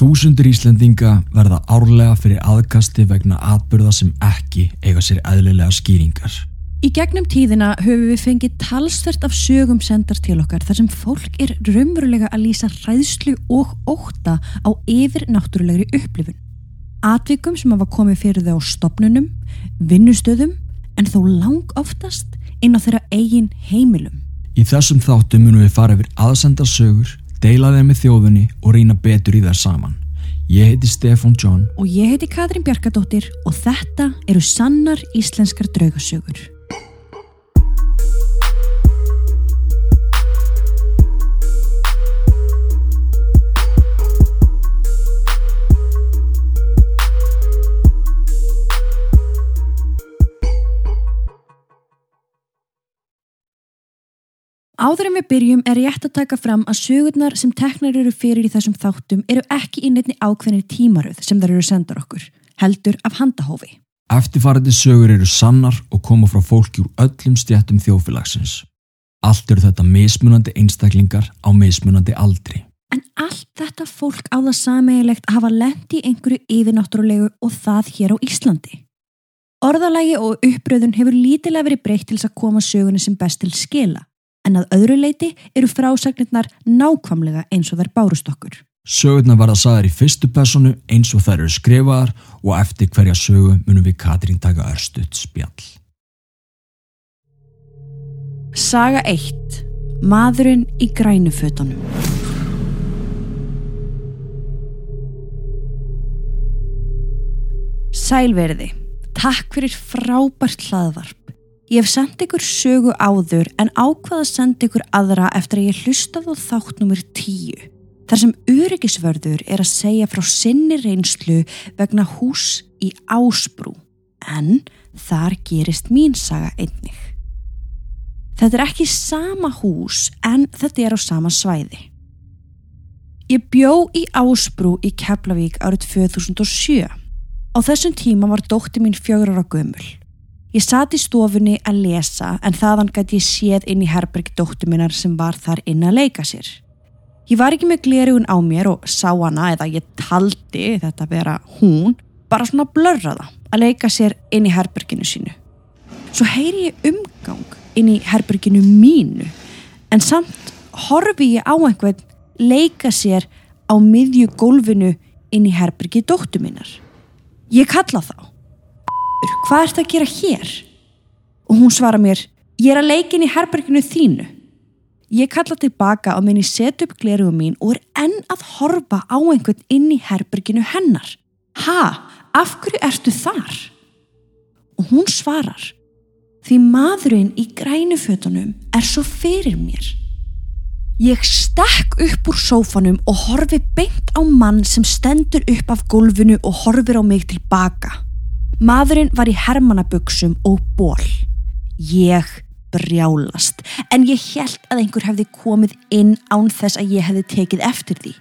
Þúsundur Íslendinga verða árlega fyrir aðkasti vegna atbyrða sem ekki eiga sér eðlilega skýringar. Í gegnum tíðina höfum við fengið talsvert af sögum sendar til okkar þar sem fólk er raunverulega að lýsa hræðslu og óta á yfir náttúrulegri upplifun. Atvikum sem hafa komið fyrir þau á stopnunum, vinnustöðum en þó lang oftast inn á þeirra eigin heimilum. Í þessum þáttum munum við fara yfir aðsenda sögur deila þeim með þjóðunni og reyna betur í þær saman. Ég heiti Stefan John Og ég heiti Katrín Bjarkadóttir og þetta eru sannar íslenskar draugasögur. Áður en við byrjum er rétt að taka fram að sögurnar sem teknar eru fyrir í þessum þáttum eru ekki í nefni ákveðinni tímaröð sem þar eru sendar okkur, heldur af handahófi. Eftirfarandi sögur eru sannar og koma frá fólki úr öllum stjættum þjófélagsins. Allt eru þetta mismunandi einstaklingar á mismunandi aldri. En allt þetta fólk á það sameigilegt að hafa lendi einhverju yfirnáttúrulegu og það hér á Íslandi. Orðalagi og uppröðun hefur lítilega verið breytt til þess að koma sögunni sem best til skila en að öðru leiti eru frásagnirnar nákvamlega eins og þær bárust okkur. Sögurnar verða sagðar í fyrstu personu eins og þær eru skrifaðar og eftir hverja sögu munum við Katrín taka örstuðt spjall. Saga 1. Maðurinn í grænufötunum Sælverði, takk fyrir frábært hlaðvarp. Ég hef sendt ykkur sögu áður en ákvaða að senda ykkur aðra eftir að ég hlustað á þátt numur 10. Þar sem öryggisvörður er að segja frá sinni reynslu vegna hús í ásbrú. En þar gerist mín saga einnig. Þetta er ekki sama hús en þetta er á sama svæði. Ég bjó í ásbrú í Keflavík árið 2007. Á þessum tíma var dótti mín fjögur ára gömul. Ég satt í stofunni að lesa en þaðan gæti ég séð inn í herberg dóttu minnar sem var þar inn að leika sér. Ég var ekki með glerugun á mér og sá hana eða ég taldi þetta að vera hún bara svona blörraða að leika sér inn í herberginu sínu. Svo heyri ég umgang inn í herberginu mínu en samt horfi ég á einhvern leika sér á miðju gólfinu inn í herbergi dóttu minnar. Ég kalla þá hvað ert að gera hér? Og hún svara mér, ég er að leikin í herberginu þínu. Ég kalla tilbaka og minni set upp gleruðu mín og er enn að horfa á einhvern inn í herberginu hennar. Ha, af hverju ertu þar? Og hún svarar, því maðurinn í grænufötunum er svo fyrir mér. Ég stekk upp úr sófanum og horfi beint á mann sem stendur upp af gólfinu og horfir á mig tilbaka. Maðurinn var í hermanabugsum og ból. Ég brjálast, en ég held að einhver hefði komið inn án þess að ég hefði tekið eftir því.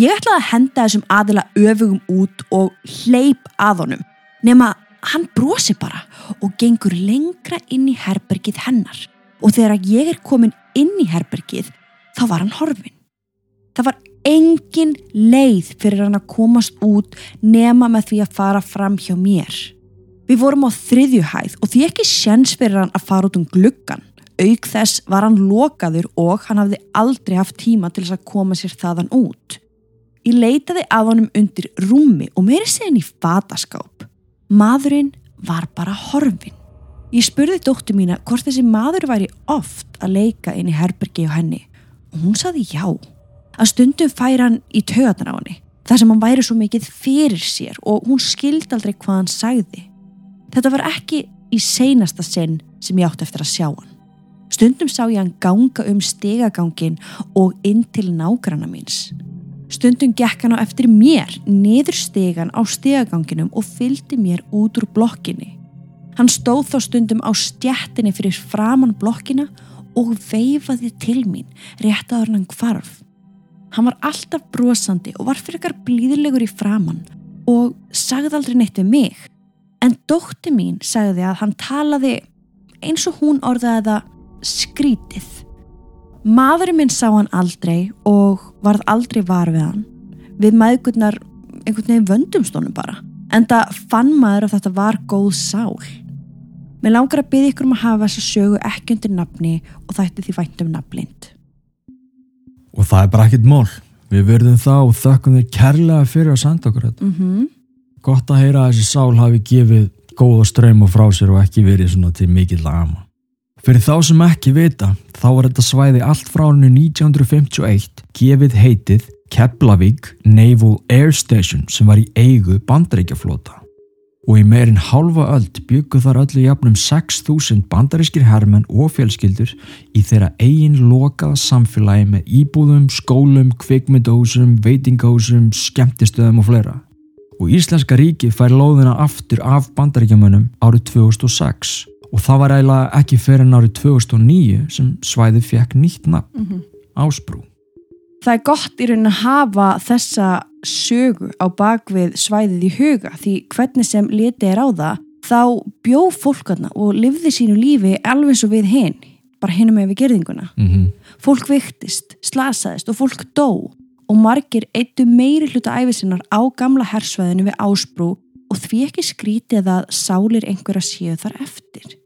Ég ætlaði að henda þessum aðila öfugum út og hleyp að honum, nema hann brosi bara og gengur lengra inn í herbergið hennar. Og þegar ég er komin inn í herbergið, þá var hann horfin. Það var engin leið fyrir hann að komast út nema með því að fara fram hjá mér. Við vorum á þriðju hæð og því ekki sjens fyrir hann að fara út um gluggan. Auk þess var hann lokaður og hann hafði aldrei haft tíma til þess að koma sér þaðan út. Ég leitaði að honum undir rúmi og meiri segin í fataskáp. Maðurinn var bara horfin. Ég spurði dóttu mína hvort þessi maður væri oft að leika inn í herbergi og henni og hún saði já að stundum fær hann í töðan á henni þar sem hann væri svo mikið fyrir sér og hún skildi aldrei hvað hann sagði. Þetta var ekki í seinasta sinn sem ég átti eftir að sjá hann. Stundum sá ég hann ganga um stegagangin og inn til nágranna míns. Stundum gekk hann á eftir mér niður stegan á stegaganginum og fylgdi mér út úr blokkinni. Hann stóð þá stundum á stjættinni fyrir framann blokkina og veifaði til mín rétt aður hann hvarf. Hann var alltaf brosandi og var fyrir ekkar blíðilegur í framann og sagði aldrei neitt um mig. En dótti mín sagði að hann talaði eins og hún orðaði það skrítið. Maðurinn minn sá hann aldrei og varð aldrei var við hann. við maðgurnar einhvern veginn vöndumstónum bara en það fann maður að þetta var góð sál Mér langar að byggja ykkur um að hafa þessa sögu ekki undir nafni og þætti því vænt um nafnlind Og það er bara ekkit mál. Við verðum það og þökkum þér kærlega fyrir að senda okkur þetta. mm -hmm. Gott að heyra að þessi sál hafi gefið góða ströym og frá sér og ekki verið svona til mikill ama. Fyrir þá sem ekki vita, þá var þetta svæði allt frá hannu 1951 gefið heitið Keflavík Naval Air Station sem var í eigu bandaríkjaflota. Og í meirinn hálfa öld byggu þar öllu jafnum 6.000 bandarískir hermenn og fjölskyldur í þeirra eigin lokaða samfélagi með íbúðum, skólum, kvikmyndahúsum, veitingahúsum, skemmtistöðum og fleira. Og Íslenska ríki fær lóðina aftur af bandaríkjamönnum árið 2006 og það var eiginlega ekki fyrir en árið 2009 sem svæði fekk nýtt nafn, Ásbrú. Það er gott í raunin að hafa þessa sögu á bakvið svæðið í huga því hvernig sem litið er á það þá bjó fólkarna og lifði sínu lífi alveg svo við hinn bara hinum með við gerðinguna Mm -hmm. fólk viktist, slasaðist og fólk dó og margir eittu meiri hluta æfisinnar á gamla hersvæðinu við ásbrú og því ekki skrítið að sálir einhverja séu þar eftir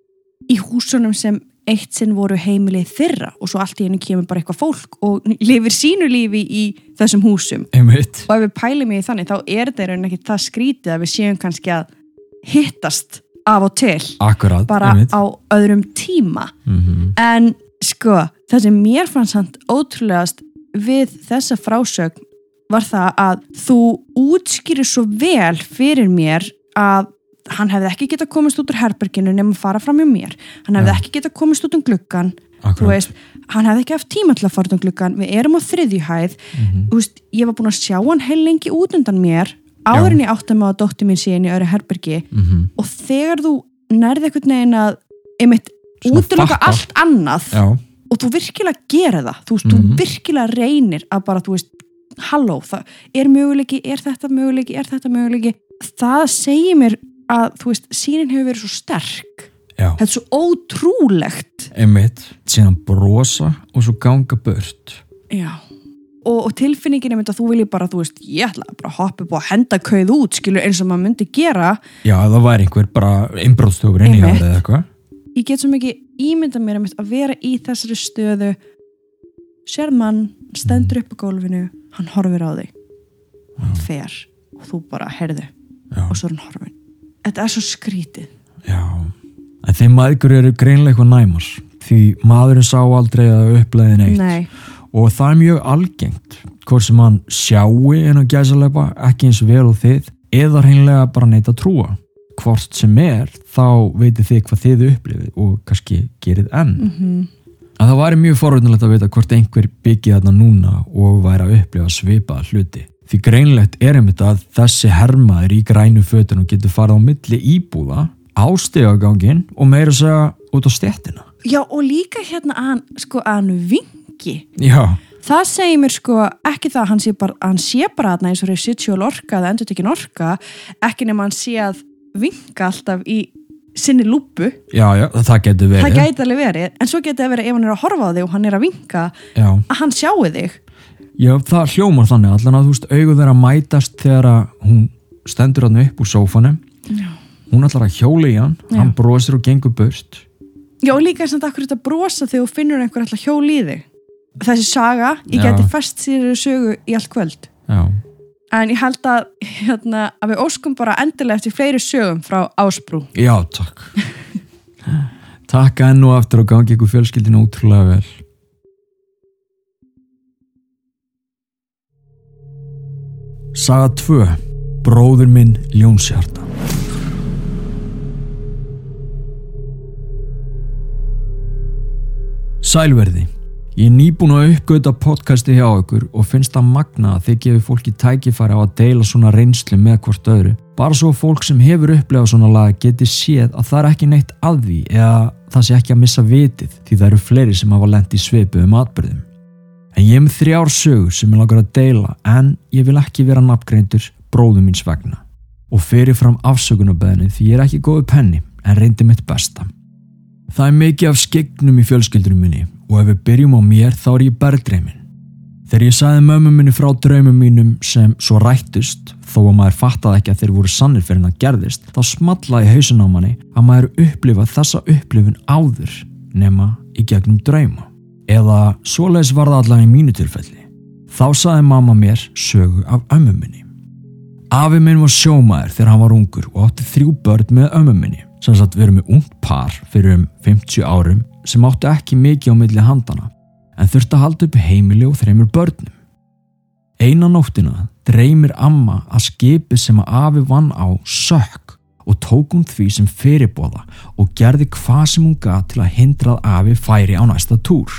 í húsunum sem eitt sinn voru heimilið þyrra og svo allt í hennu kemur bara eitthvað fólk og lifir sínu lífi í þessum húsum Einmitt. og ef við pælum í þannig þá er þetta í rauninni ekki það skrítið að við séum kannski að hittast af og til Akkurat, bara einmitt. á öðrum tíma Mm en sko það sem mér fannst samt ótrúlegast við þessa frásögn var það að þú útskýrir svo vel fyrir mér að hann hefði ekki getað komist út úr herberginu nema að fara fram hjá mér hann hefði Já. ekki getað komist út um gluggan veist, hann hefði ekki haft tíma til að fara út um gluggan við erum á þriðjuhæð Mhm. þú veist, ég var búin að sjá hann heil lengi út undan mér áður en ég átti mig að dóttir mín síðan í öðru herbergi Mhm. og þegar þú nærði einhvern veginn að einmitt fatta. allt annað Já, og þú virkilega gera það þú, veist, Mhm. þú virkilega reynir að bara þú veist, halló, það er möguleiki er þetta möguleiki, er þetta möguleiki það segir mér að þú veist, sínin hefur verið svo sterk. Já, þetta er svo ótrúlegt. Einmitt. Síðan brosa og svo ganga burt. já. Og, og tilfinningin er mynd að þú vilji bara þú veist, ég ætla bara að hoppa upp og henda kauð út skilur eins og maður myndi gera. Já, það væri einhver bara innbróðstofur inn í hann eða eitthvað. ég get svo mikið ímynda mér einmitt að vera í þessari stöðu. Sér mann, stendur upp á gólfinu hann horfir á þig. Hann fer og þú bara herðu og svo er hann horfin þetta er svo skrítið já. En þeim maður eru greinlega eitthvað næmar. Því maðurinn sá aldrei að uppleiði neitt. Nei, Og það er mjög algengt. Hvort sem hann sjáu en að gæsa ekki eins vel og þið. Eða hreinlega bara neitt að trúa. Hvort sem er, þá veitir þið hvað þið upplifið og kannski gerið enn. mm að það væri mjög forvöldnilegt að vita hvort einhver byggi þarna núna og væri að upplifa svipaða hluti. Því greinlegt er einmitt að þessi hermaður í grænu fötunum getur farið á milli íbúða, ástegagangin og meira að segja út á stjættina. já og líka hérna að hann sko að hann vingi Já, það segir mér sko ekki það að hann sé bara, hann sé bara þarna eins og residual orka eða endur tekin orka ekki nema hann sé að vinga alltaf í sinni lúpu. Já, já, það getur verið. það gæti alveg verið, en svo geti það verið ef hann er að horfa á þig og hann er að vinga Já, að hann sjáu þig já, það hljómar þannig allan að þú veist augu þeirra mætast þegar að hún stendur hann upp úr sófanum. Já. Hún ætlar að hjóla í hann, Já. hann brosir og gengur burt. Já, líka samt akkur þetta brosa þegar þú finnur einhver alltaf hjól í þig. Þessi saga, ég Já. geti fest sér sögu í allt kvöld. Já, En ég held að, hérna, að við óskum bara endilega eftir fleiri sögum frá Ásbrú. Já, takk. takk enn og aftur og gangi ykkur fjölskyldinu ótrúlega vel. Saga 2. Bróður minn Ljónshjarta. Sælverði. Ég er nýbúin að uppgöta podcasti hjá ykkur og finnst það magna að þið gefið fólki tækifæri á að deila svona reynslu með hvort öðru. Bara svo fólk sem hefur upplefað svona lag geti séð að það er ekki neitt að því eða það sé ekki að missa vitið því það eru fleiri sem hafa lent í svipu um atbyrðum. En ég með þrjár sögur sem ég langar að deila en ég vil ekki vera nafngreindur bróðum míns vegna. Og fyrir fram afsökunarbeðinu því ég er ekki góðu penni en reyndi mitt besta. Það er mikið af skegnum í fjölskyldunum minni og ef við byrjum á mér þá er ég bergdreimin. Þegar ég sagði mömmu minni frá draumum mínum sem svo rættust, þó að maður fattaði ekki að þeir voru sannir fyrir hann að gerðist, þá smallaði hausin á manni að maður upplifað þessa upplifun áður nema í gegnum drauma. Eða svoleiðis var það allavega í mínu tilfelli. Þá saði mamma mér sögu af ömmu minni. Afi minn var sjómaður þegar hann var ungur og átti þrjú börn með ömmu minni. Sem sagt við erum með ungt par fyrir um 50 árum sem átti ekki mikið á milli handana en þurfti að halda upp heimili og þreymur börnum. Einan nóttina dreymir amma að skipi sem að afi vann á sökk og tók hún því sem fyrirbóða og gerði hvað sem hún gaf til að hindra að afi færi á næsta túr.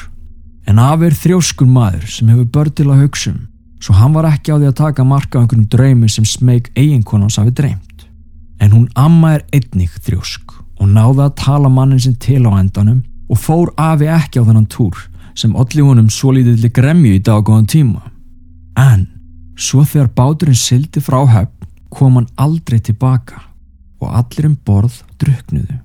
En afi er þrjóskun maður sem hefur börn til að hugsa um, svo hann var ekki á því að taka marka á einhvern draumi sem smeg eiginkonans hafi dreymt. En hún amma er einnig þrjósk og náði að tala mannin sinn til á endanum og fór afi ekki á þennan túr sem allir honum svo lítiðli gremju í dag góðan tíma. En svo þegar báturinn sildi frá höfn kom hann aldrei tilbaka og allir um borð druknuðu.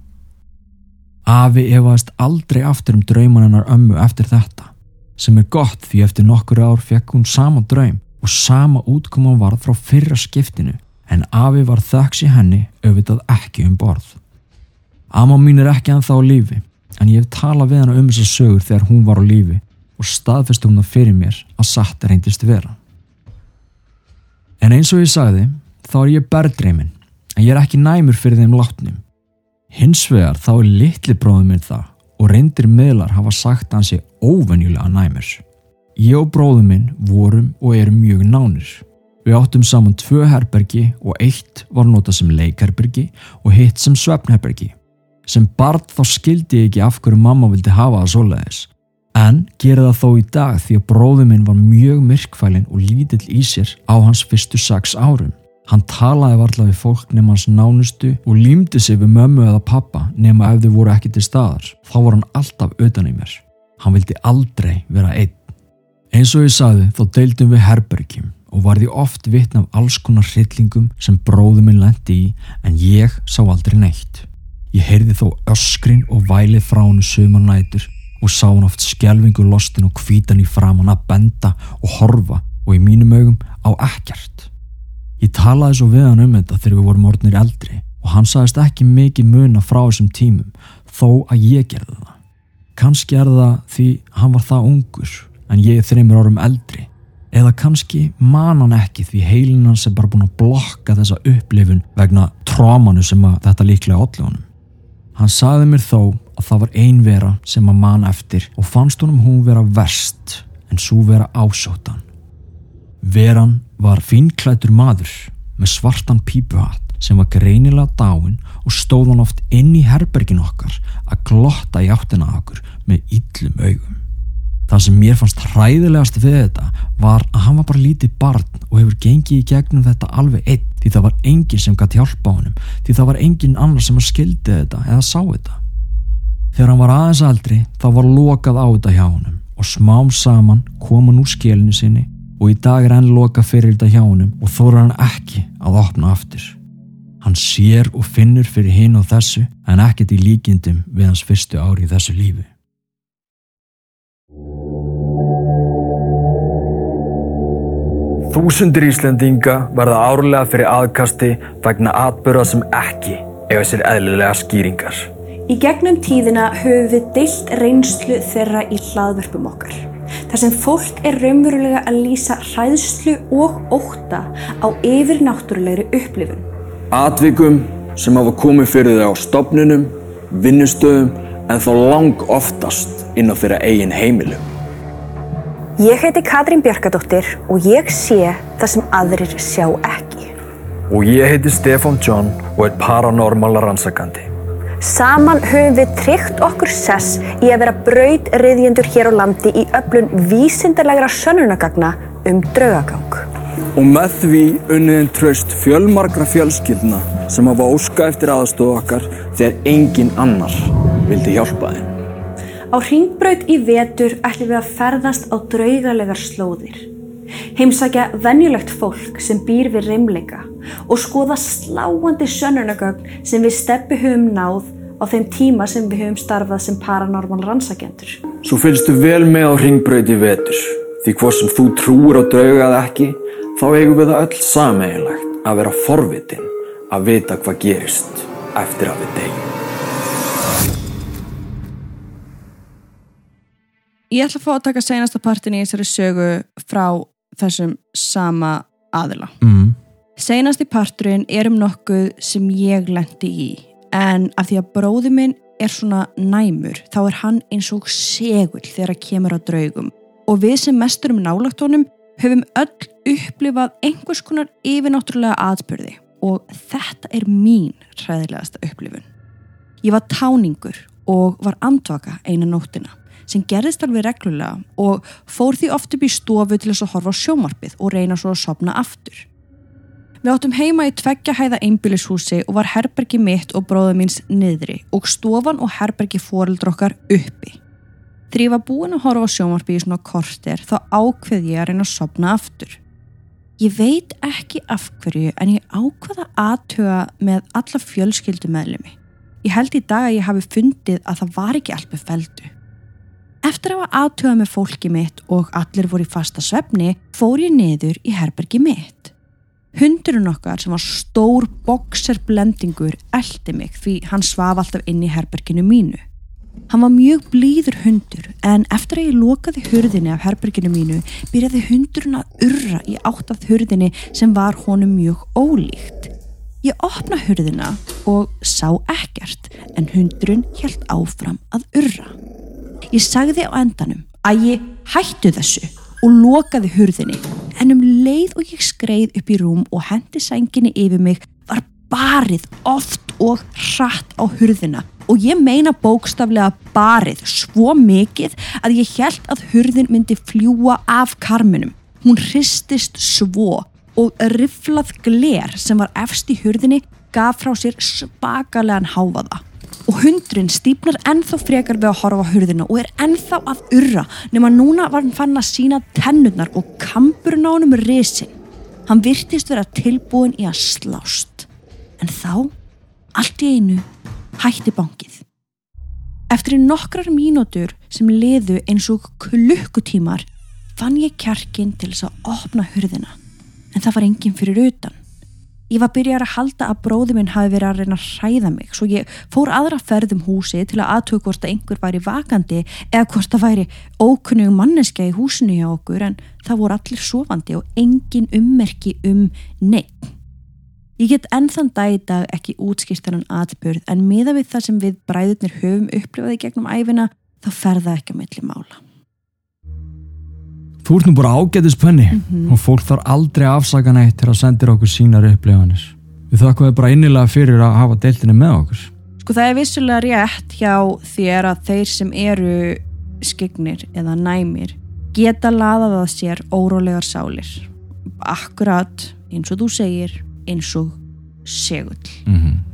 Afi efaðist aldrei aftur um drauman hennar ömmu eftir þetta sem er gott því eftir nokkur ár fekk hún sama draum og sama útkoman varð frá fyrra skiptinu en Afi var þöks í henni auðvitað ekki um borð. Amma mín er ekki að þá lífi en ég hef talað við hana um þessar sögur þegar hún var á lífi og staðfest hún það fyrir mér að satt reyndist vera. En eins og ég sagði, þá er ég berðdreimin, en ég er ekki næmur fyrir þeim látnum. Hins vegar þá er litli bróðum minn það og reyndir miðlar hafa sagt að hann sé óvenjulega næmur. Ég og bróðum minn vorum og erum mjög nánir. Við áttum saman tvö herbergi og eitt var notað sem leikherbergi og hitt sem svefnherbergi. Sem barn þá skildi ég ekki af hverju mamma vildi hafa það svoleiðis. En gera það þó í dag því að bróðu minn var mjög myrkfælin og lítill í sér á hans fyrstu sex árum. Hann talaði varla við fólk nema hans nánustu og límdi sig við mömmu eða pappa nema ef þau voru ekki til staðar. Þá var hann alltaf utan í mér. Hann vildi aldrei vera einn. Eins og ég sagði þá deildum við herbergjum og var því oft vitna af alls konar hryllingum sem bróðu minn lendi í en ég sá aldrei neitt. Ég heyrði þó öskrin og vælið frá hennu sömur nætur og sá hann oft skjelvingu lostin og kvítan í framann að benda og horfa og í mínum augum á ekkert. Ég talaði svo við hann um þetta þegar við vorum orðnir eldri og hann sagðist ekki mikið muna frá þessum tímum þó að ég gerði það. Kanski er það því hann var það ungur en ég er þreymur árum eldri eða kannski man hann ekki því heilin hans er bara búin að blokka þessa upplifun vegna trámanu sem þetta líklega allir honum. Hann saði mér þó að það var ein vera sem að man eftir og fannst honum hún vera verst en svo vera ásóttan. Veran var finklætur maður með svartan pípuhatt sem var greinilega dáin og stóð hann oft inn í herbergin okkar að glotta í áttina okkur með yllum augum. Það sem mér fannst hræðilegast við þetta var að hann var bara lítið barn og hefur gengið í gegnum þetta alveg einn því það var enginn sem gæti hjálpa honum því það var enginn annar sem skildi þetta eða sá þetta. Þegar hann var aðeins aldri þá var lokað á þetta hjá honum og smám saman kom hann úr skilinu sinni og í dag er hann lokað fyrir þetta hjá honum og þóra hann ekki að opna aftur. Hann sér og finnur fyrir hinn og þessu en ekkert í líkindum við hans fyrstu ári í þessu lífi. Þúsundir Íslendinga verða árlega fyrir aðkasti vegna atbyrða sem ekki eiga sér eðlilega skýringar. Í gegnum tíðina höfum við deilt reynslu þeirra í hlaðverfum okkar. Þar sem fólk er raunverulega að lýsa hræðslu og óta á yfirnáttúrulegri upplifun. Atvikum sem hafa komið fyrir þau á stopnunum, vinnustöðum en þá lang oftast inn á þeirra eigin heimilum. Ég heiti Katrín Björkadóttir og ég sé það sem aðrir sjá ekki. Og ég heiti Stefan John og er paranormala rannsakandi. Saman höfum við tryggt okkur sess í að vera braudriðjendur hér á landi í öflun vísindarlegra sönunagagna um draugagang. Og með því unniðin tröst fjölmargra fjölskyldna sem hafa óska eftir aðstofu okkar þegar engin annar vildi hjálpa þeim. Á ringbraut í vetur ætlum við að ferðast á draugalegar slóðir. Heimsækja venjulegt fólk sem býr við reymleika og skoða sláandi sönunagögn sem við steppi höfum náð á þeim tíma sem við höfum starfað sem paranormal rannsakjendur. Svo fylgstu vel með á ringbraut í vetur. Því hvort sem þú trúur á drauga eða ekki, þá eigum við það öll sameigilegt að vera forvitin að vita hvað gerist eftir að við degjum. Ég ætla að fá að taka senasta partin í þessari sögu frá þessum sama aðila. mm. Senasti parturinn er um nokkuð sem ég lendi í en af því að bróði minn er svona næmur þá er hann eins og segull þegar að kemur á draugum og við sem mestur um nálagt honum höfum öll upplifað einhvers konar yfirnáttúrulega atbyrði og þetta er mín hræðilegasta upplifun. Ég var táningur og var andvaka eina nóttina sem gerðist alveg reglulega og fór því oft upp í stofu til þess að horfa á sjómarpið og reyna svo að sopna aftur. Við áttum heima í tveggja hæða einbýlishúsi og var herbergi mitt og bróðu míns niðri og stofan og herbergi fóreldra okkar uppi. Þegar ég var búin að horfa á sjómarpið í svona korter þá ákveð ég að reyna að sopna aftur. Ég veit ekki af hverju en ég ákveða aðtöga með alla fjölskyldu meðlumi. Ég held í dag að ég hafi fundið að það var ekki með feldu. Eftir að hafa aðtöga með fólki mitt og allir voru í fasta svefni fór ég niður í herbergi mitt. Hundurinn okkar sem var stór bokserblendingur eldi mig því hann svaf alltaf inn í herberginu mínu. Hann var mjög blíður hundur en eftir að ég lokaði hurðinni af herberginu mínu byrjaði hundurinn að urra í átt af hurðinni sem var honum mjög ólíkt. Ég opna hurðina og sá ekkert en hundurinn held áfram að urra. Ég sagði á endanum að ég hættu þessu og lokaði hurðinni. En um leið og ég skreið upp í rúm og hendi sænginni yfir mig var barið oft og hratt á hurðina. Og ég meina bókstaflega barið svo mikið að ég held að hurðin myndi fljúa af karminum. Hún hristist svo og riflað gler sem var efst í hurðinni gaf frá sér spakalegan háfaða og hundrun stýpnar ennþá frekar við að horfa á hurðina og er ennþá að urra nema núna var hann fann að sína tennurnar og kampurinn á hann um risin. Hann virtist vera tilbúin í að slást. En þá, allt í einu, hætti bankið. Eftir nokkrar mínútur sem liðu eins og klukkutímar fann ég kjarkin til þess að opna hurðina en það var enginn fyrir utan. Ég var byrjar að halda að bróði minn hafi verið að reyna að hræða mig svo ég fór aðra ferðum húsi til að aðtöku hvort að einhver væri vakandi eða hvort að væri ókunnug manneska í húsinu hjá okkur en það voru allir sofandi og engin ummerki um neitt. Ég get ennþann dag í dag ekki útskýrtan en atbyrð en miða við það sem við bræðurnir höfum upplifaði gegnum æfina þá ferða ekki að milli mála. Þú ert nú bara ágætis penni Mm -hmm. og fólk þarf aldrei að afsaka neitt til að sendir okkur sínar upplifanir. Við þakkum við bara innilega fyrir að hafa deiltinni með okkur. Sko það er vissulega rétt hjá þér að þeir sem eru skygnir eða næmir geta laðað að sér órólegar sálir. Akkurat eins og þú segir eins og segull. Mm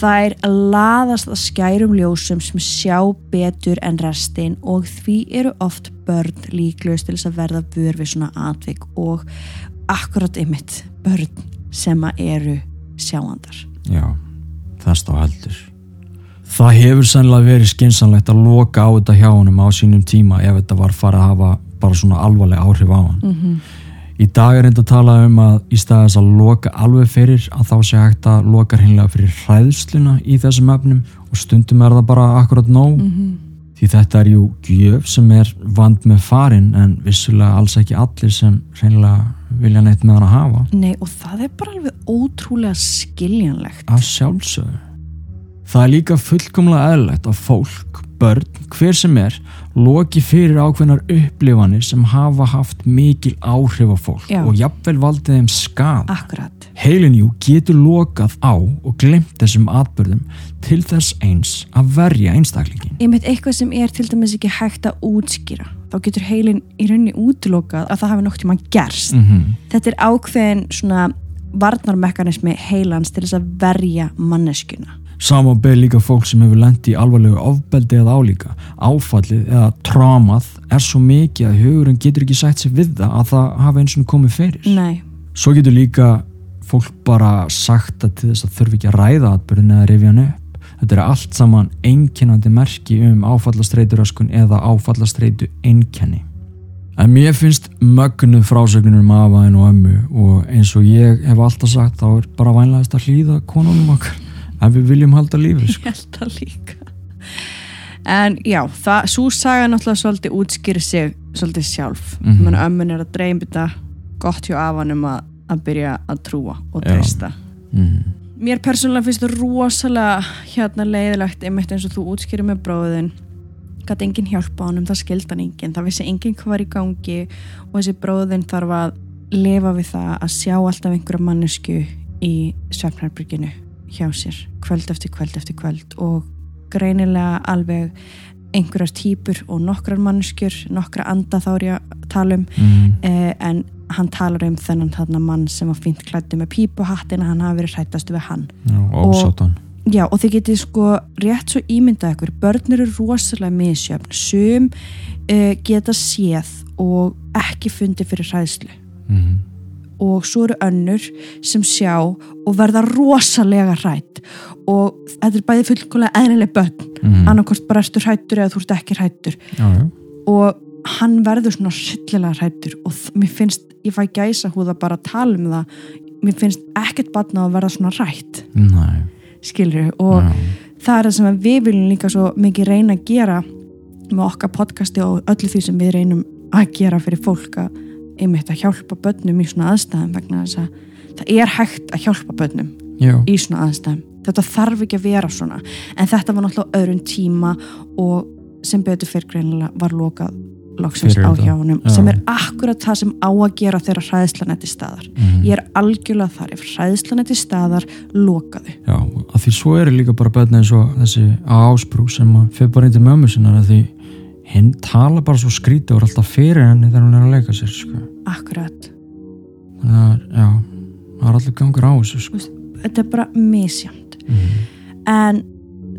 Það er að laðast að skærum ljósum sem sjá betur en restin og því eru oft börn líklaust til þess að verða vör við svona atvik og akkurat einmitt börn sem eru sjáandar. Já, þess þá heldur. Það hefur sennilega verið skinsanlegt að loka á þetta hjá honum á sínum tíma ef þetta var farið að hafa bara svona alvarleg áhrif á hann. Mm -hmm. Í dag er reynd að tala um að í staðis að loka alveg fyrir að þá sé hægt að loka hreinlega fyrir hræðsluna í þessum efnum og stundum er það bara akkurat nóg Mhm. því þetta er jú gjöf sem er vand með farin en vissulega alls ekki allir sem hreinlega vilja neitt með hann að hafa Nei og það er bara alveg ótrúlega skiljanlegt. að sjálfsögðu. Það er líka fullkomlega eðlilegt að fólk, börn, hver sem er loki fyrir ákveðnar upplifanir sem hafa haft mikil áhrif á fólk Já. og jafnvel valdið þeim skad. Akkurat. Heilin jú getur lokað á og glemt þessum atbyrðum til þess eins að verja einstaklingin. Veit eitthvað sem er til dæmis ekki hægt að útskýra. Þá getur heilin í rauninni útlokað að það hafi nokt tíma gerst. Mm Þetta er ákveðin svona varnarmekanismi heilans til þess að verja manneskuna. Sama ber líka fólk sem hefur lendi í alvarlegu ofbeldi eða álíka. Áfallið eða trámað er svo mikið að hugurinn getur ekki sætt sér við það að það hafi eins og komið fyrir. Nei, Svo getur líka fólk bara sagt að þess að þurfi ekki að ræða atbyrðin eða rifja hann upp. Þetta er allt saman einkennandi merki um áfallastreituröskun eða áfallastreitu einkenni. En mér finnst mögnuð frásögnunum um afaðin og ömmu og eins og ég hef alltaf sagt þá er bara vænlegast að hlýða konunum okkar ef við viljum halda lífi sko. Ég held það líka. En já, það, svo saga náttúrulega svolítið útskýri sig svolítið sjálf. Mm. -hmm. Ömmun er að dreym þetta gott hjá afanum að, að byrja að trúa og treysta. mm. Mér persónulega finnst það rosalega hérna leiðilegt einmitt eins og þú útskýrir með bróðin gæti enginn hjálpa honum, það skildi hann enginn það vissi enginn hvað var í gangi og þessi bróðin þarf að lifa við það að sjá alltaf einhverja mannesku í svefnherbyrginu hjá sér, kvöld eftir kvöld eftir kvöld og greinilega alveg einhverjar típur og nokkrar manneskjur, nokkra anda þá er ég að tala um Mm. eh, en hann talar um þennan þarna mann sem var fínt klættu með pípuhattin að hann hafi verið hrættastu við hann Já, ósátan Já, og þið getið sko rétt svo ímyndað ykkur, börn eru rosalega misjöfn, sum uh, geta séð og ekki fundið fyrir hræðslu mm. Og svo eru önnur sem sjá og verða rosalega hrætt og þetta er bæði fullkomlega eðlileg börn, Mm. annarkort bara ertu hrættur eða þú ert ekki hrættur já, og hann verður svona hryllilega hrættur og mér finnst, ég fæ gæsa húða bara að tala um það mér finnst ekkert batna að verða svona hrætt. Næ skilur og já. það er það sem við viljum líka svo mikið reyna að gera með okkar podcasti og öllu því sem við reynum að gera fyrir fólk að einmitt að hjálpa börnum í svona aðstæðum vegna þess að það er hægt að hjálpa börnum já. í svona aðstæðum. Þetta þarf ekki að vera svona. En þetta var náttúrulega á öðrum tíma og sem betur fyrir greinilega var lokað loksins á hjá honum sem er akkurat það sem á að gera þegar hræðslan er til staðar. Mm. ég er algjörlega þar. Ef hræðslan er til staðar lokaðu. Já, að því svo eru líka bara börn eins og þessi ásprú sem fyrir bara til mömmu sinnar að því hinn tala bara svo skrítið og er alltaf fyrir henni þegar hún er að leika sér sko. akkurat þannig að, já, það er allir gangur á þessu sko. þetta er bara misjamt mm. en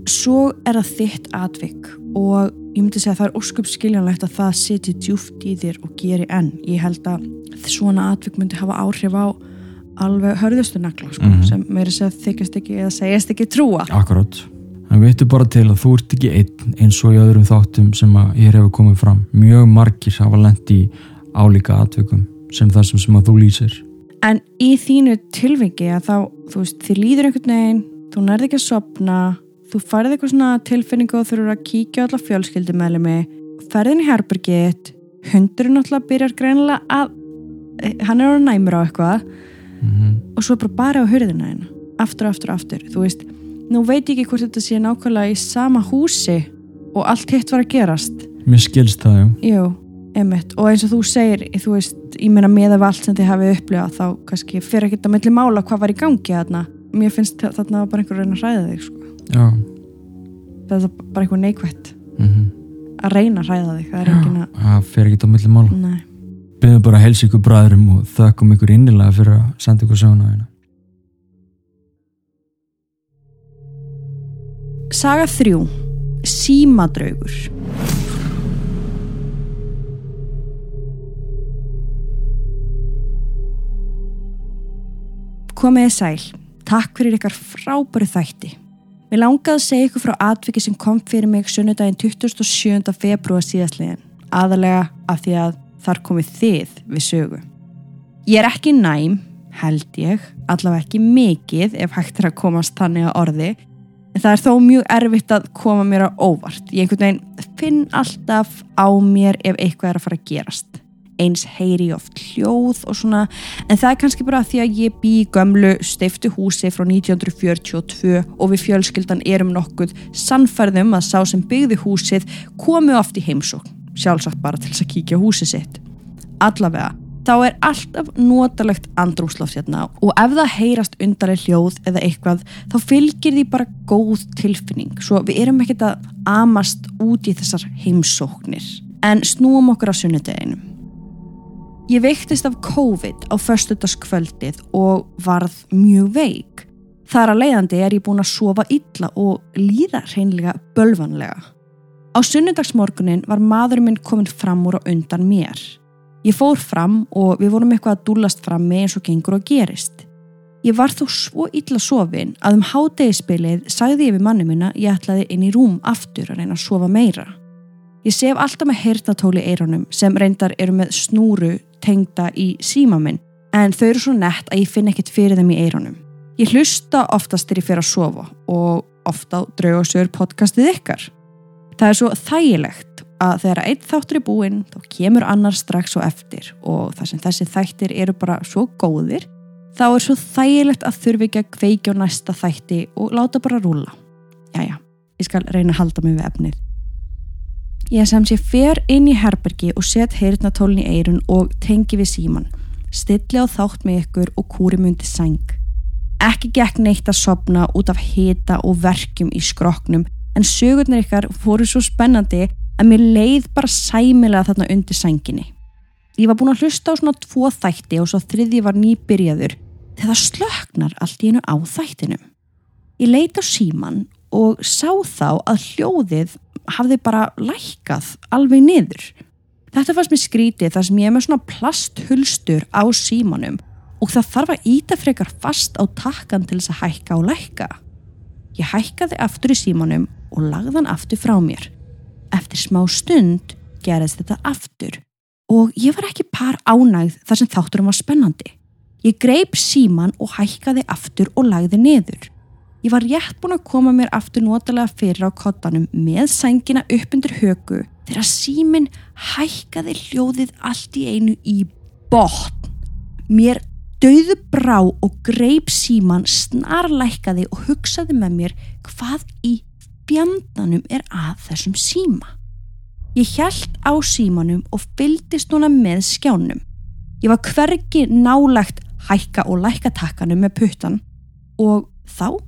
svo er það þitt atvik og ég myndi segja að það er óskup skiljanlegt að það siti djúft í þér og geri enn ég held að svona atvik myndi hafa áhrif á alveg hörðustu nagla sko, Mhm. sem meiri segja þykjast ekki eða segjast ekki trúa Akkurát en veitu bara til að þú ert ekki einn eins og í öðrum þáttum sem að ég hefur komið fram. Mjög margir hafa lent í álíka atvikum sem það sem, sem að þú lýsir. En í þínu tilviki að þá, þú veist, þið líður einhvern veginn þú nærði ekki að sopna þú færði eitthvað svona tilfinningu og þurfur að kíkja á alla fjölskyldumælimi ferðin í herbergit hundurinn náttúrulega byrjar greinilega að eh, hann er orðinn næmur á eitthvað mm. og svo bara bara á hurðina hérna aftur, aftur, aftur, þú veist nú veit ég ekki hvort þetta sé nákvæmlega í sama húsi og allt hitt var að gerast. Mér skilst það, já. Jú, emitt, og eins og þú segir þú veist, ég meina með af allt sem þið hafið upplifað þá kannski fyrir ekkert að milli mála hvað var í gangi þarna. Mér finnst þa- þarna bara einhver að reyna að hræða þig sko. já, það er bara eitthvað neikvætt. Mm að reyna að hræða þig, það er engin að það fer ekki á milli mála. Nei. Beðum bara að helsa ykkur bræðurum og þökkum ykkur innilega fyrir að senda ykkur söguna Saga 3 Símadraugur Komiði sæl, takk fyrir ykkar frábæru þætti. Mér langaði að segja ykkur frá atviki sem kom fyrir mig sunnudaginn 27. februar síðastliðin, aðalega af því að þar komið þið við sögu. Ég er ekki næm, held ég, allavega ekki mikið ef hægt er að komast þannig að orði, En það er þó mjög erfitt að koma mér á óvart. Ég einhvern veginn finn alltaf á mér ef eitthvað er að fara að gerast. Eins heyri ég oft hljóð og svona, en það er kannski bara því að ég bý gömlu steiftu húsi frá 1942 og við fjölskyldan erum nokkuð sannfærðum að sá sem byggði húsið komi oft í heimsókn, sjálfsagt bara til þess að kíkja húsið sitt. Allavega, þá er alltaf notalegt andrúmsloft hérna og ef það heyrast undarlega hljóð eða eitthvað þá fylgir því bara góð tilfinning. Svo við erum ekkert að amast út í þessar heimsóknir. En snúum okkur á sunnudeginum. Ég veiktist af COVID á föstudagskvöldið og varð mjög veik. Þar að leiðandi er ég búin að sofa illa og líða hreinlega bölvanlega. Á sunnudagsmorgunin var maður minn komin fram úr og undan mér Ég fór fram og við vorum eitthvað að dúllast fram með eins og gengur og gerist. Ég var þó svo illa sofin að um hátegispilið sagði ég við manni minna ég ætlaði inn í rúm aftur að reyna að sofa meira. Ég sef alltaf með heyrnatóli í eyrunum sem reyndar eru með snúru tengda í síma minn en þau eru svo nett að ég finn ekkert fyrir þeim í eyrunum. Ég hlusta oftast þegar ég fer að sofa og ofta draugasögur podcastið ykkar. Það er svo þægilegt að þegar einn þáttur er búinn þá kemur annar strax og eftir og þar sem þessi þættir eru bara svo góðir þá er svo þægilegt að þurfi ekki að kveikja á næsta þætti og láta bara rúla. Jæja, ég skal reyna að halda mig við efnið. Ég sem sé fer inn í herbergi og set heyrnatólin í eirun og tengi við síman. Stilli á þátt með ykkur og kúri myndi sæng. Ekki gekk neitt að sopna út af hita og verkjum í skroknum en sögurnar ykkar fóru svo spennandi að mér leið bara sæmilega þarna undir sænginni. Ég var búin að hlusta á svona tvo þætti og svo þriði var nýbyrjaður þegar það slöknar allt í einu á þættinum. Ég leit á síman og sá þá að hljóðið hafði bara lækkað alveg niður. Þetta fannst mér skrítið þar sem ég er með svona plasthulstur á símanum og það þarf að íta frekar fast á takkan til þess að hækka og lækka. Ég hækkaði aftur í símanum og lagði hann aftur frá mér. Eftir smá stund gerðist þetta aftur og ég var ekki par ánægð þar sem þátturum var spennandi. Ég greip síman og hækkaði aftur og lagði niður. Ég var rétt búin að koma mér aftur notalega fyrir á kottanum með sængina upp undir högu þegar símin hækkaði hljóðið allt í einu í botn. Mér döðu brá og greip síman snarlækkaði og hugsaði með mér hvað í fjandanum er að þessum síma. Ég hjælt á símanum og fyldist núna með skjánum. Ég var hvergi nálagt hækka og lækka takkanum með puttan og þá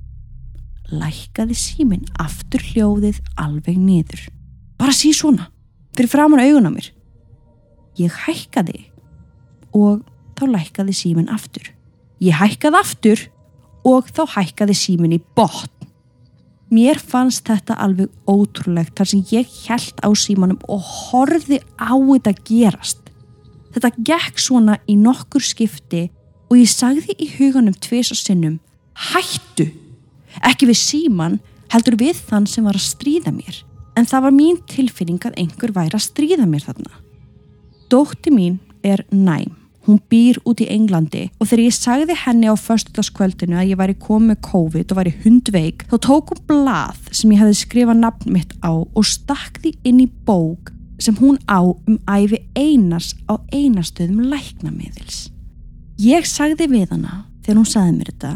lækkaði símin aftur hljóðið alveg niður. Bara sí svona, fyrir framann augun á mér. Ég hækkaði og þá lækkaði símin aftur. Ég hækkaði aftur og þá hækkaði símin í botn. Mér fannst þetta alveg ótrúlegt þar sem ég held á símanum og horfi á þetta gerast. Þetta gekk svona í nokkur skipti og ég sagði í huganum tvis og sinnum Hættu! Ekki við síman heldur við þann sem var að stríða mér en það var mín tilfinning að einhver væri að stríða mér þarna. Dótti mín er næm. Hún býr út í Englandi og þegar ég sagði henni á förstudagskvöldinu að ég væri komið COVID og væri hundveik þá tók hún blað sem ég hefði skrifað nafn mitt á og stakk því inn í bók sem hún á um æfi einars á einastöðum læknamiðils. Ég sagði við hana þegar hún sagði mér þetta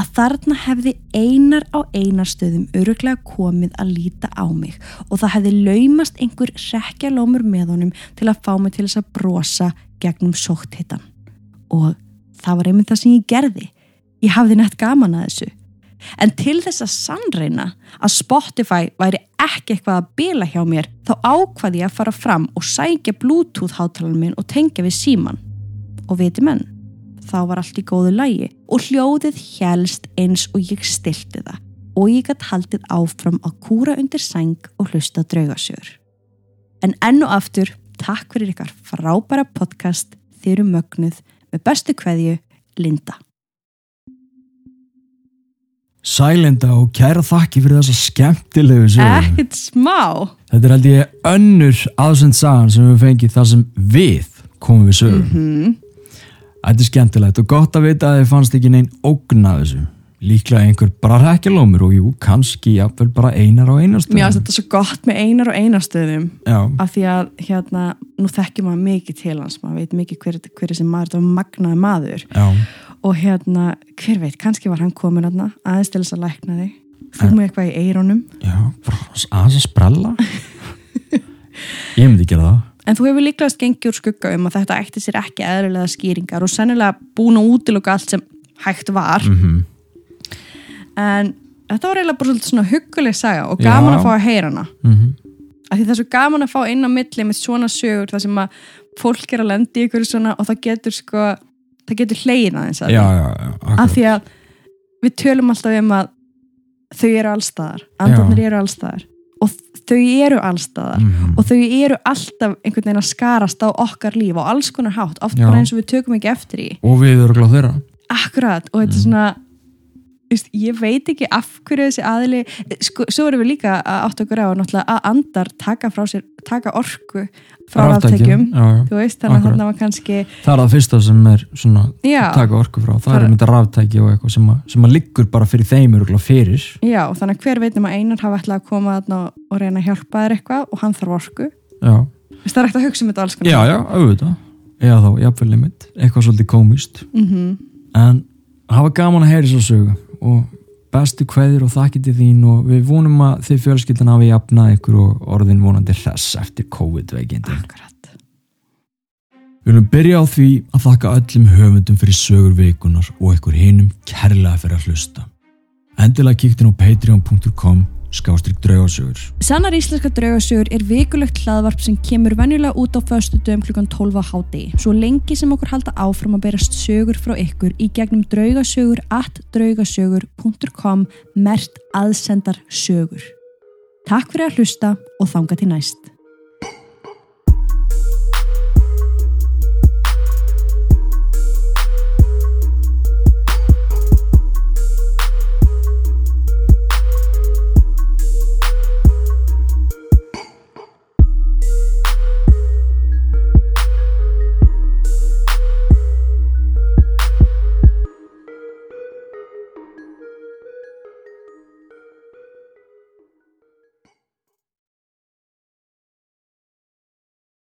að þarna hefði einar á einarstöðum öruglega komið að líta á mig og það hefði laumast einhver rekja lómur með honum til að fá mig til þess að brosa gegnum sótthittan og það var einmitt það sem ég gerði. Ég hafði nætt gaman að þessu. En til þess að sannreina að Spotify væri ekki eitthvað að bila hjá mér þá ákvaði ég að fara fram og sækja bluetooth hátalarinn minn og tengja við síman og viti menn þá var allt í góðu lægi og hljóðið helst eins og ég stilti það. Og ég gætt haldið áfram að kúra undir sæng og hlusta draugasjör. En enn og aftur, takk fyrir ykkar frábæra podcast Þið eru mögnuð með bestu kveðju, Linda. Sælinda og kæra þakki fyrir þessa skemmtilegu sögur. Ekkert smá. Þetta er held ég önnur aðsend sagan sem við fengið þar sem við komum við sögur. Mm Þetta er skemmtilegt og gott að vita að þið fannst ekki neinn ógn að þessu. Líklega einhver bara rækjalómur og jú, kannski jáfnvel bara einar á einastöðum. Mér finnst þetta svo gott með einar og einastöðum Já, af því að hérna, nú þekkjum maður mikið til hans, maður veit mikið hver, hver er sem maður, þetta var magnaði maður. Já, og hérna, hver veit, kannski var hann komin aðna, aðeins til þess að lækna þig. Þú með eitthvað í eirónum já, aðeins að sprella. Ég myndi gera það. en þú hefur líklegast gengið úr skugga um að þetta ætti sér ekki eðlilega skýringar og sennilega búin að útiloka allt sem hægt var. Mm en þetta var eiginlega bara svolítið svona hugguleg saga og gaman Já. að fá að heyra hana -hmm. af því það er svo gaman að fá inn á milli með svona sögur þar sem að fólk er að lendi ykkur svona og það getur sko það getur hlegin aðeins að því. já, já. af því að við tölum alltaf um að þau eru allstaðar, andarnir eru allstaðar og þau eru allstaðar Mhm. og þau eru alltaf einhvern veginn að skarast á okkar líf og alls konar hátt, oft Já. bara eins og við tökum ekki eftir í Og við erum gláð þeirra. akkurat, og þetta Mm. er svona Veist, ég veit ekki af hverju þessi aðili sko, svo erum við líka að átt okkur á að andar taka frá sér taka orku frá þú veist, þannig að þarna var kannski það er það fyrsta sem er svona taka orku frá, það Það- er mynda ráftæki og eitthvað sem sem að liggur bara fyrir þeim örgulega fyrir. Já, þannig að hver veit um að einar hafa ætlað að koma og, og reyna að hjálpa þér eitthvað og hann þarf orku. Já, Veist, það er ekkert að hugsa um þetta alls já, já, auðvitað. Eða þá, jafnvel limit, eitthvað svolítið komist mm en hafa gaman að heyri svo sögu og bestu kveðir og þakki til þín og við vonum að þið fjölskyldan hafi jafnað ykkur og orðin vonandi hress eftir COVID-veikindin Akkurat. Við viljum byrja á því að þakka öllum höfundum fyrir sögur vikunar og ykkur hinum kærlega fyrir að hlusta. Endilega kíktin á patreon.com skástrík draugasögur. Sannar íslenska draugasögur er vikulegt hlaðvarp sem kemur venjulega út á föstu dögum klukkan 12 á hádegi. Svo lengi sem okkur halda áfram að berast sögur frá ykkur í gegnum draugasögur at draugasögur.com mert aðsendar sögur. Takk fyrir að hlusta og þanga til næst.